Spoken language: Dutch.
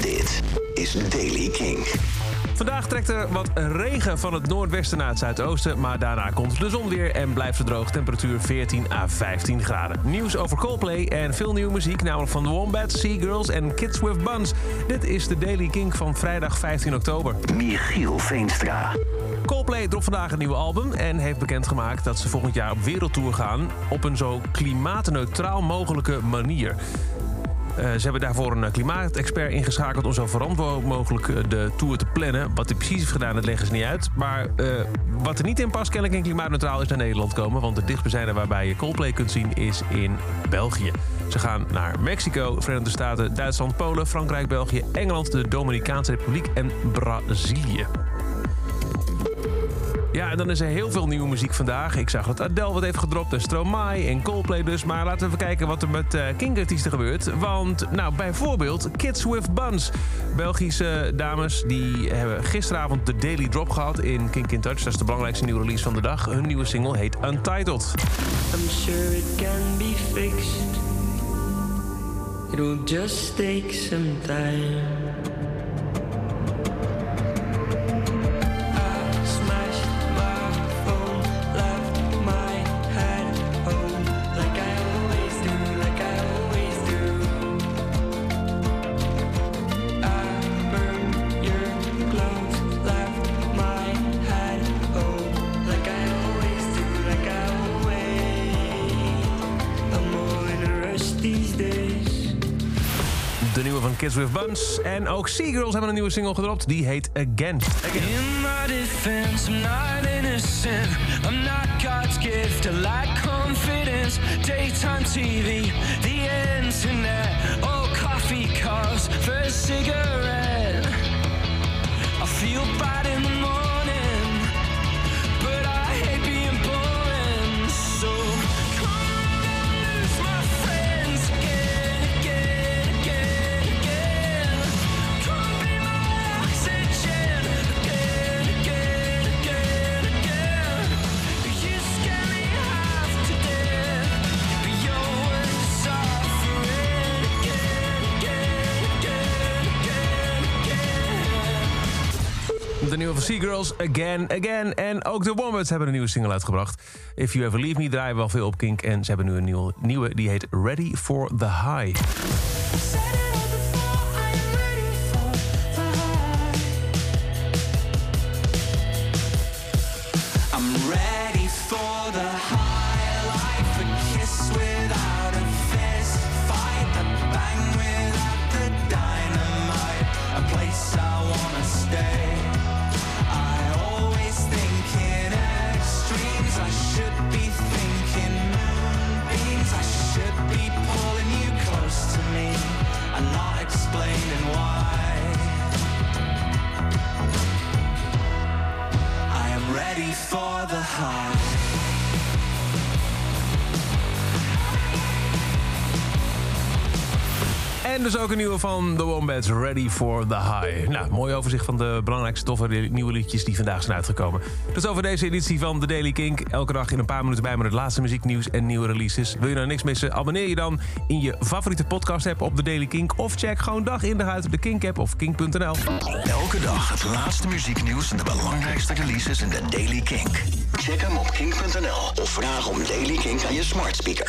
Dit is Daily King. Vandaag trekt er wat regen van het noordwesten naar het zuidoosten. Maar daarna komt de zon weer en blijft het droog. Temperatuur 14 à 15 graden. Nieuws over Coldplay en veel nieuwe muziek. Namelijk van The Wombats, Seagirls en Kids with Buns. Dit is de Daily King van vrijdag 15 oktober. Michiel Veenstra. Coldplay dropt vandaag een nieuw album en heeft bekendgemaakt dat ze volgend jaar op wereldtour gaan op een zo klimaatneutraal mogelijke manier. Uh, ze hebben daarvoor een klimaatexpert ingeschakeld om zo verantwoord mogelijk eh, de tour te plannen. Wat hij precies heeft gedaan, dat leggen ze niet uit. Maar wat er niet in past, kennelijk in klimaatneutraal, is naar Nederland komen. Want de dichtstbijzijnde waarbij je Coldplay kunt zien is in België. Ze gaan naar Mexico, Verenigde Staten, Duitsland, Polen, Frankrijk, België, Engeland, de Dominicaanse Republiek en Brazilië. Ja, en dan is er heel veel nieuwe muziek vandaag. Ik zag dat Adele wat heeft gedropt en Stromae en Coldplay dus. Maar laten we even kijken wat er met uh, King-artiesten gebeurt. Want, nou, bijvoorbeeld Kids with Buns. Belgische dames die hebben gisteravond de Daily Drop gehad in King in Touch. Dat is de belangrijkste nieuwe release van de dag. Hun nieuwe single heet Untitled. I'm sure it can be fixed. It will just take some time. De nieuwe van Kids with Buns. En ook Seagirls hebben een nieuwe single gedropt. Die heet Again. In my defense, I'm not innocent. I'm not God's gift. I lack confidence. Daytime TV, the internet. De nieuwe van Seagirls, Again, Again. En ook de Wombats hebben een nieuwe single uitgebracht. If You Ever Leave Me draaien we wel veel op Kink. En ze hebben nu een nieuwe, nieuwe die heet Ready for the High. For the high. En dus ook een nieuwe van The Wombats, Ready for the High. Nou, mooi overzicht van de belangrijkste toffe nieuwe liedjes die vandaag zijn uitgekomen. Is over deze editie van The Daily Kink. Elke dag in een paar minuten bij met het laatste muzieknieuws en nieuwe releases. Wil je nou niks missen? Abonneer je dan in je favoriete podcast app op The Daily Kink. Of check gewoon dag in dag uit de Kink app of kink.nl. Elke dag het laatste muzieknieuws en de belangrijkste releases in de Daily Kink. Check hem op kink.nl of vraag om Daily Kink aan je smart speaker.